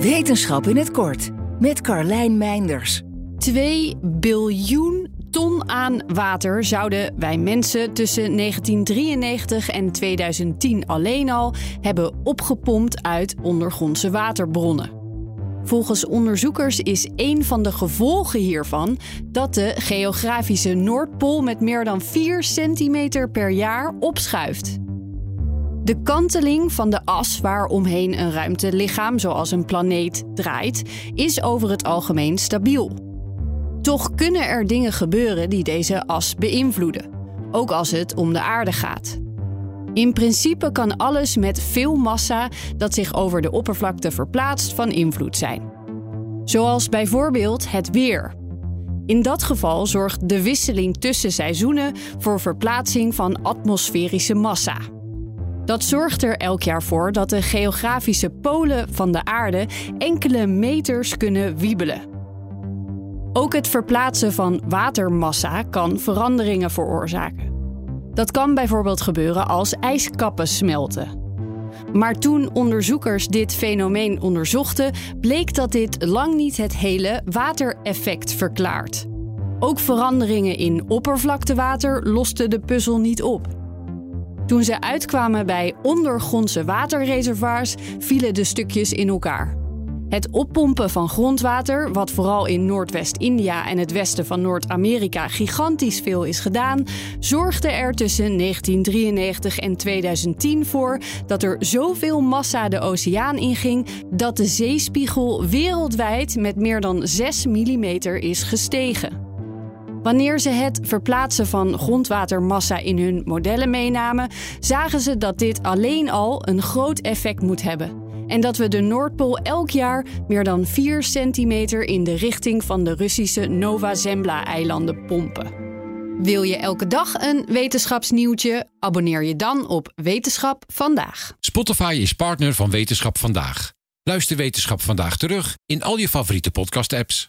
Wetenschap in het kort met Carlijn Meinders. 2 biljoen ton aan water zouden wij mensen tussen 1993 en 2010 alleen al hebben opgepompt uit ondergrondse waterbronnen. Volgens onderzoekers is een van de gevolgen hiervan dat de geografische Noordpool met meer dan 4 centimeter per jaar opschuift. De kanteling van de as waaromheen een ruimtelichaam, zoals een planeet, draait, is over het algemeen stabiel. Toch kunnen er dingen gebeuren die deze as beïnvloeden, ook als het om de aarde gaat. In principe kan alles met veel massa dat zich over de oppervlakte verplaatst van invloed zijn. Zoals bijvoorbeeld het weer. In dat geval zorgt de wisseling tussen seizoenen voor verplaatsing van atmosferische massa. Dat zorgt er elk jaar voor dat de geografische polen van de aarde enkele meters kunnen wiebelen. Ook het verplaatsen van watermassa kan veranderingen veroorzaken. Dat kan bijvoorbeeld gebeuren als ijskappen smelten. Maar toen onderzoekers dit fenomeen onderzochten, bleek dat dit lang niet het hele watereffect verklaart. Ook veranderingen in oppervlaktewater losten de puzzel niet op. Toen ze uitkwamen bij ondergrondse waterreservoirs, vielen de stukjes in elkaar. Het oppompen van grondwater, wat vooral in Noordwest-India en het westen van Noord-Amerika gigantisch veel is gedaan, zorgde er tussen 1993 en 2010 voor dat er zoveel massa de oceaan inging dat de zeespiegel wereldwijd met meer dan 6 mm is gestegen. Wanneer ze het verplaatsen van grondwatermassa in hun modellen meenamen, zagen ze dat dit alleen al een groot effect moet hebben. En dat we de Noordpool elk jaar meer dan 4 centimeter in de richting van de Russische Nova Zembla-eilanden pompen. Wil je elke dag een wetenschapsnieuwtje? Abonneer je dan op Wetenschap vandaag. Spotify is partner van Wetenschap vandaag. Luister Wetenschap vandaag terug in al je favoriete podcast-apps.